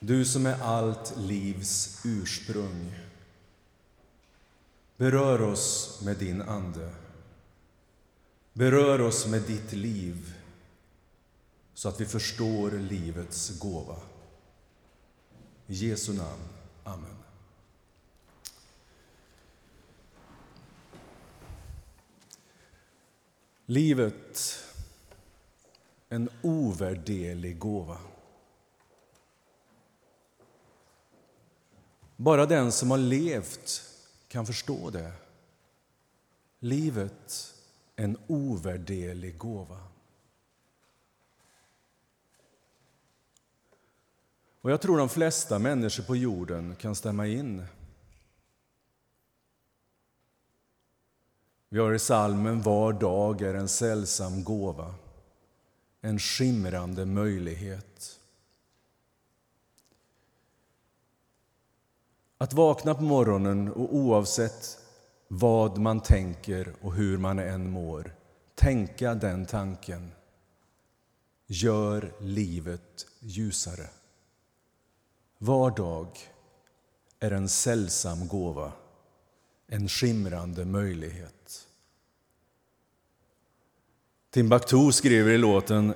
Du som är allt livs ursprung. Berör oss med din Ande. Berör oss med ditt liv så att vi förstår livets gåva. I Jesu namn. Amen. Livet, en ovärderlig gåva. Bara den som har levt kan förstå det. Livet, en ovärderlig gåva. Och jag tror de flesta människor på jorden kan stämma in. Vi har i salmen Var dag är en sällsam gåva, en skimrande möjlighet. Att vakna på morgonen och oavsett vad man tänker och hur man än mår, tänka den tanken gör livet ljusare. Var dag är en sällsam gåva, en skimrande möjlighet. Timbuktu skriver i låten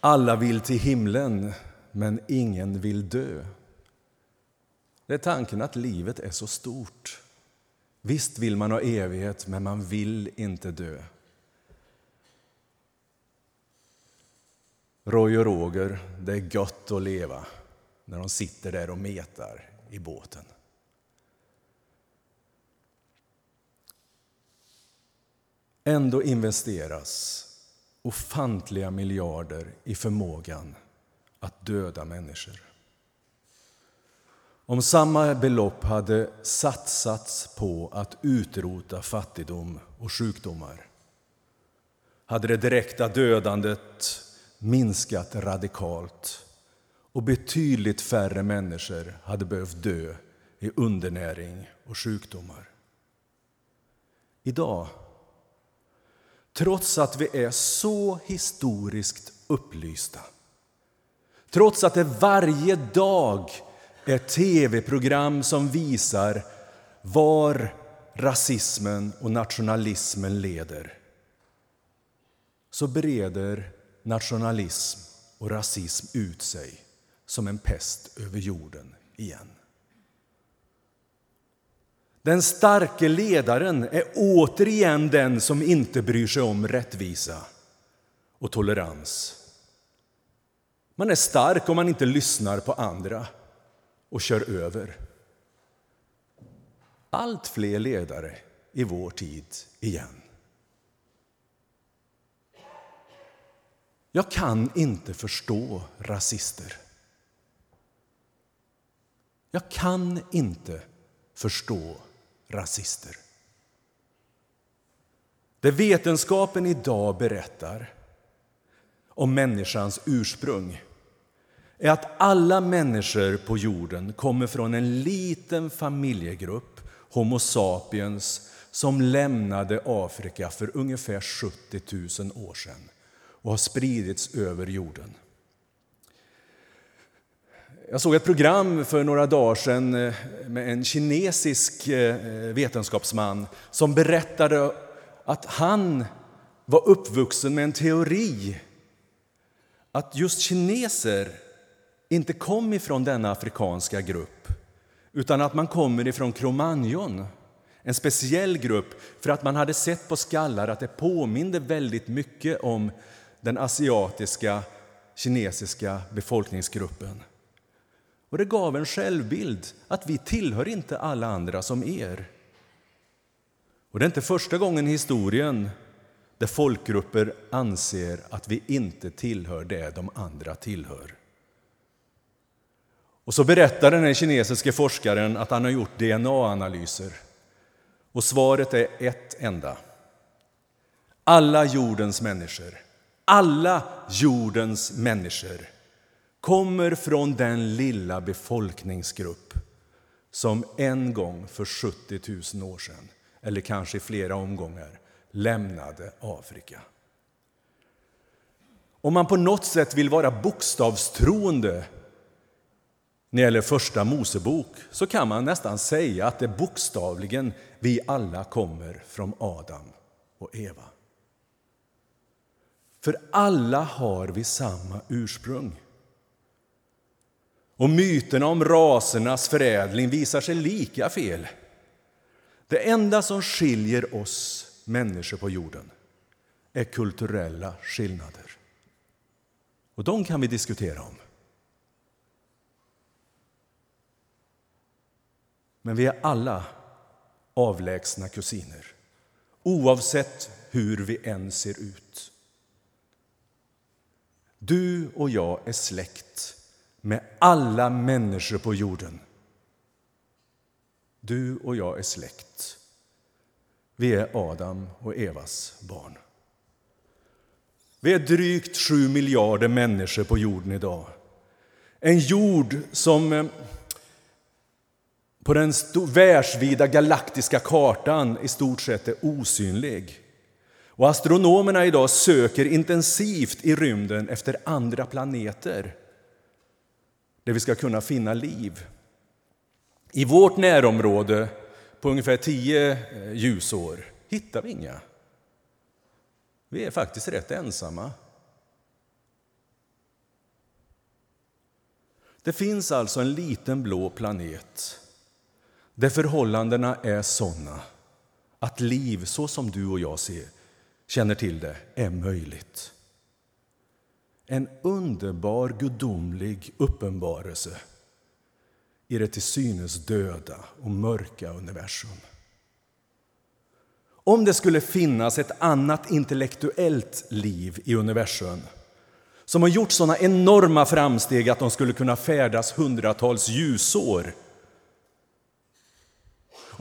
Alla vill till himlen, men ingen vill dö. Det är tanken att livet är så stort. Visst vill man ha evighet, men man vill inte dö. Roy och Roger, det är gött att leva när de sitter där och metar i båten. Ändå investeras ofantliga miljarder i förmågan att döda människor. Om samma belopp hade satsats på att utrota fattigdom och sjukdomar hade det direkta dödandet minskat radikalt och betydligt färre människor hade behövt dö i undernäring och sjukdomar. Idag, trots att vi är så historiskt upplysta trots att det varje dag ett tv-program som visar var rasismen och nationalismen leder så breder nationalism och rasism ut sig som en pest över jorden igen. Den starke ledaren är återigen den som inte bryr sig om rättvisa och tolerans. Man är stark om man inte lyssnar på andra och kör över. Allt fler ledare i vår tid igen. Jag kan inte förstå rasister. Jag kan inte förstå rasister. Det vetenskapen idag berättar om människans ursprung är att alla människor på jorden kommer från en liten familjegrupp, Homo sapiens, som lämnade Afrika för ungefär 70 000 år sedan och har spridits över jorden. Jag såg ett program för några dagar sedan eh, med en kinesisk eh, eh, vetenskapsman som berättade att han var uppvuxen med en teori att just kineser inte kom ifrån denna afrikanska grupp utan att man kommer ifrån Cro-Magnon, en speciell grupp för att man hade sett på skallar att det påminde väldigt mycket om den asiatiska kinesiska befolkningsgruppen. Och Det gav en självbild att vi tillhör inte alla andra som er. Och Det är inte första gången i historien där folkgrupper anser att vi inte tillhör det de andra tillhör. Och så berättar den kinesiske forskaren att han har gjort DNA-analyser. Och svaret är ett enda. Alla jordens människor, alla jordens människor kommer från den lilla befolkningsgrupp som en gång för 70 000 år sedan, eller kanske i flera omgångar, lämnade Afrika. Om man på något sätt vill vara bokstavstroende när det gäller första Mosebok så kan man nästan säga att det bokstavligen vi alla kommer från Adam och Eva. För alla har vi samma ursprung. Och myterna om rasernas förädling visar sig lika fel. Det enda som skiljer oss människor på jorden är kulturella skillnader. Och de kan vi diskutera om. Men vi är alla avlägsna kusiner, oavsett hur vi än ser ut. Du och jag är släkt med alla människor på jorden. Du och jag är släkt. Vi är Adam och Evas barn. Vi är drygt sju miljarder människor på jorden idag. En jord som eh, på den världsvida galaktiska kartan i stort sett är osynlig. Och astronomerna idag söker intensivt i rymden efter andra planeter där vi ska kunna finna liv. I vårt närområde, på ungefär tio eh, ljusår, hittar vi inga. Vi är faktiskt rätt ensamma. Det finns alltså en liten blå planet där förhållandena är sådana att liv, så som du och jag ser, känner till det, är möjligt. En underbar gudomlig uppenbarelse i det till synes döda och mörka universum. Om det skulle finnas ett annat intellektuellt liv i universum som har gjort såna enorma framsteg att de skulle kunna färdas hundratals ljusår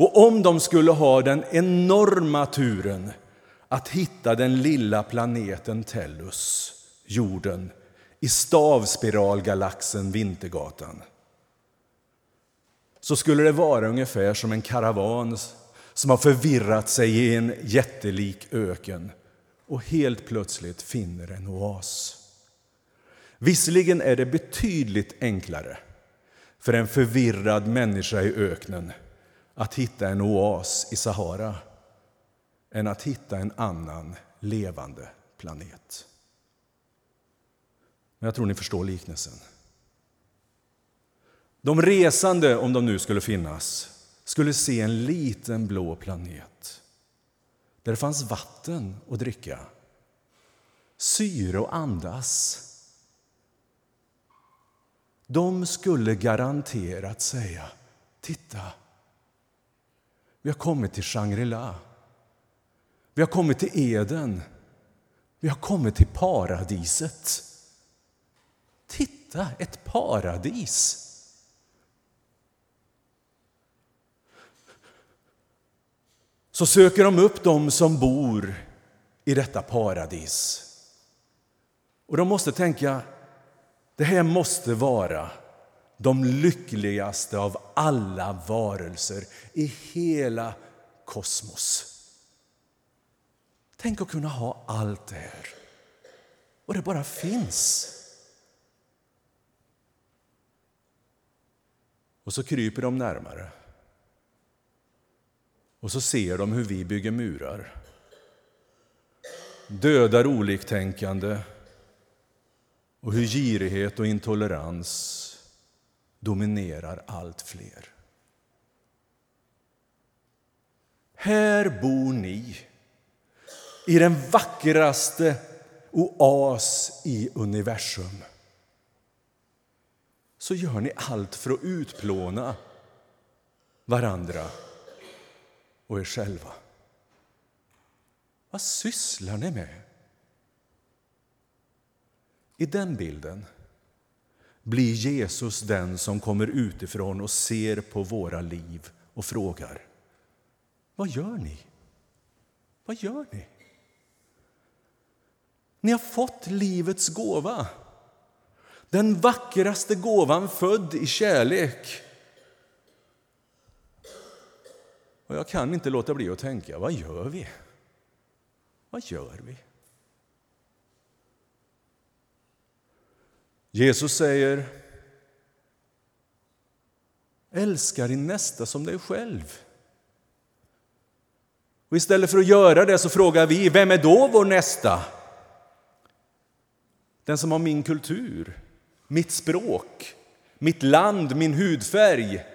och om de skulle ha den enorma turen att hitta den lilla planeten Tellus, jorden, i stavspiralgalaxen Vintergatan så skulle det vara ungefär som en karavan som har förvirrat sig i en jättelik öken och helt plötsligt finner en oas. Visserligen är det betydligt enklare för en förvirrad människa i öknen att hitta en oas i Sahara än att hitta en annan levande planet. Men jag tror ni förstår liknelsen. De resande, om de nu skulle finnas, skulle se en liten blå planet där det fanns vatten att dricka, syre att andas. De skulle garanterat säga, titta, vi har kommit till Shangri-La. Vi har kommit till Eden. Vi har kommit till paradiset. Titta, ett paradis! Så söker de upp dem som bor i detta paradis. Och de måste tänka, det här måste vara de lyckligaste av alla varelser i hela kosmos. Tänk att kunna ha allt det här, och det bara finns. Och så kryper de närmare. Och så ser de hur vi bygger murar. Dödar oliktänkande och hur girighet och intolerans dominerar allt fler. Här bor ni i den vackraste oas i universum. Så gör ni allt för att utplåna varandra och er själva. Vad sysslar ni med? I den bilden blir Jesus den som kommer utifrån och ser på våra liv och frågar Vad gör ni? Vad gör ni? Ni har fått livets gåva. Den vackraste gåvan född i kärlek. Och jag kan inte låta bli att tänka, vad gör vi? Vad gör vi? Jesus säger Älska din nästa som dig själv. Och istället för att göra det så frågar vi, vem är då vår nästa? Den som har min kultur, mitt språk, mitt land, min hudfärg.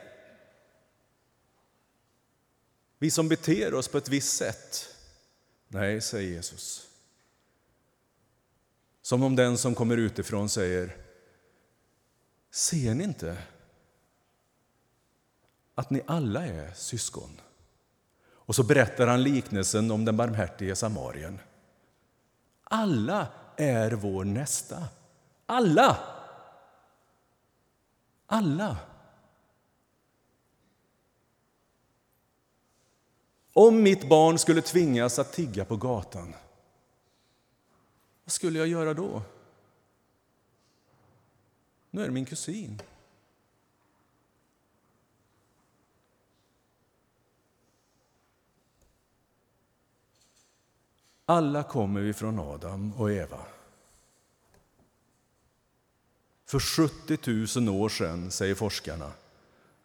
Vi som beter oss på ett visst sätt. Nej, säger Jesus. Som om den som kommer utifrån säger, ser ni inte att ni alla är syskon? Och så berättar han liknelsen om den barmhärtige samarien. Alla är vår nästa. Alla! Alla! Om mitt barn skulle tvingas att tigga på gatan, vad skulle jag göra då? Nu är det min kusin. Alla kommer vi från Adam och Eva. För 70 000 år sedan, säger forskarna,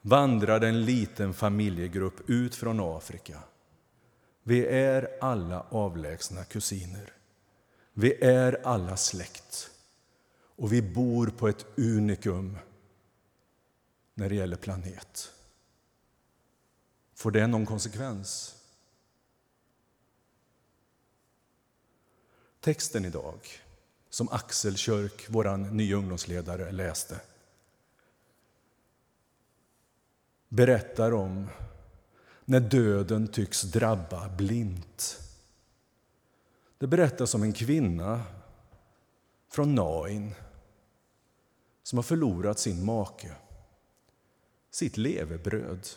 vandrade en liten familjegrupp ut från Afrika. Vi är alla avlägsna kusiner. Vi är alla släkt. Och vi bor på ett unikum när det gäller planet. Får det någon konsekvens? Texten idag, som Axel Körk, vår nya ungdomsledare, läste berättar om när döden tycks drabba blint. Det berättas om en kvinna från Nain som har förlorat sin make, sitt levebröd.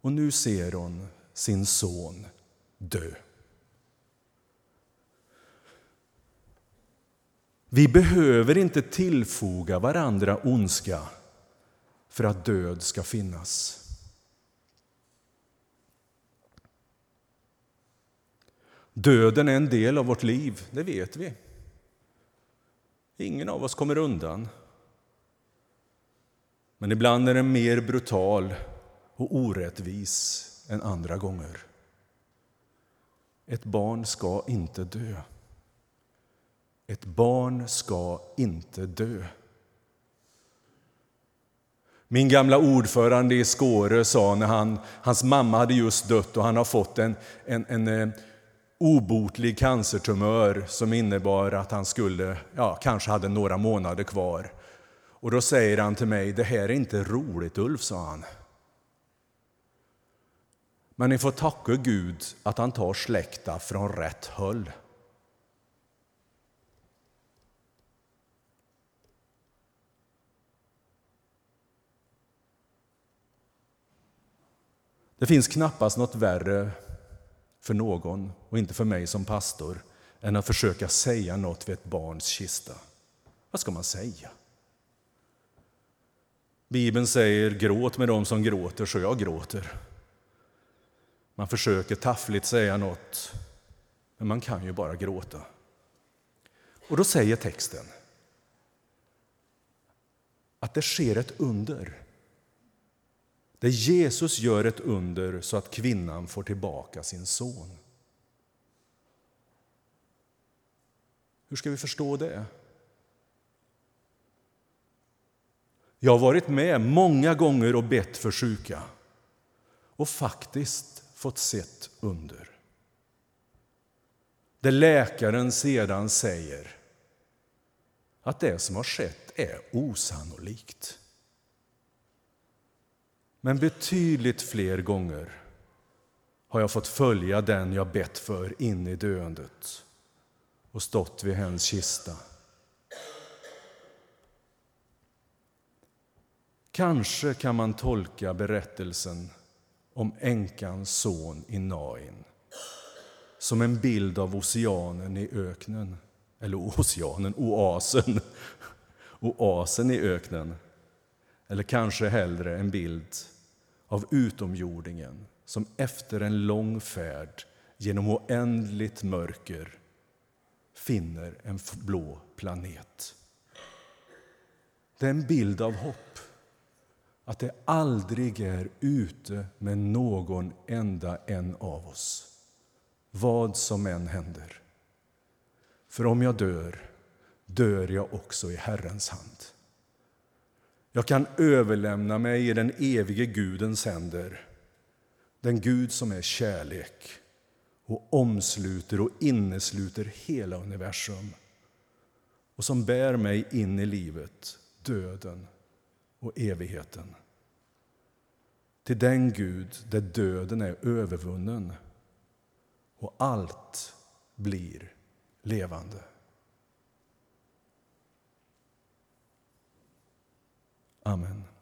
Och nu ser hon sin son dö. Vi behöver inte tillfoga varandra ondska för att död ska finnas. Döden är en del av vårt liv, det vet vi. Ingen av oss kommer undan. Men ibland är den mer brutal och orättvis än andra gånger. Ett barn ska inte dö. Ett barn ska inte dö. Min gamla ordförande i Skåre sa när han, hans mamma hade just dött och han har fått en, en, en eh, obotlig cancertumör som innebar att han skulle, ja, kanske hade några månader kvar. Och då säger han till mig, det här är inte roligt Ulf, sa han. Men ni får tacka Gud att han tar släkta från rätt håll. Det finns knappast något värre för någon, och inte för mig som pastor, än att försöka säga något vid ett barns kista. Vad ska man säga? Bibeln säger gråt med dem som gråter, så jag gråter. Man försöker taffligt säga något, men man kan ju bara gråta. Och då säger texten att det sker ett under där Jesus gör ett under så att kvinnan får tillbaka sin son. Hur ska vi förstå det? Jag har varit med många gånger och bett för sjuka och faktiskt fått sett under. Där läkaren sedan säger att det som har skett är osannolikt. Men betydligt fler gånger har jag fått följa den jag bett för in i döendet och stått vid hens kista. Kanske kan man tolka berättelsen om änkans son i Nain som en bild av oceanen i öknen, eller oceanen, oasen, oasen i öknen eller kanske hellre en bild av utomjordingen som efter en lång färd genom oändligt mörker finner en blå planet. Det är en bild av hopp. att det aldrig är ute med någon enda en av oss, vad som än händer. För om jag dör, dör jag också i Herrens hand. Jag kan överlämna mig i den evige Gudens händer, den Gud som är kärlek och omsluter och innesluter hela universum och som bär mig in i livet, döden och evigheten. Till den Gud där döden är övervunnen och allt blir levande. Amen.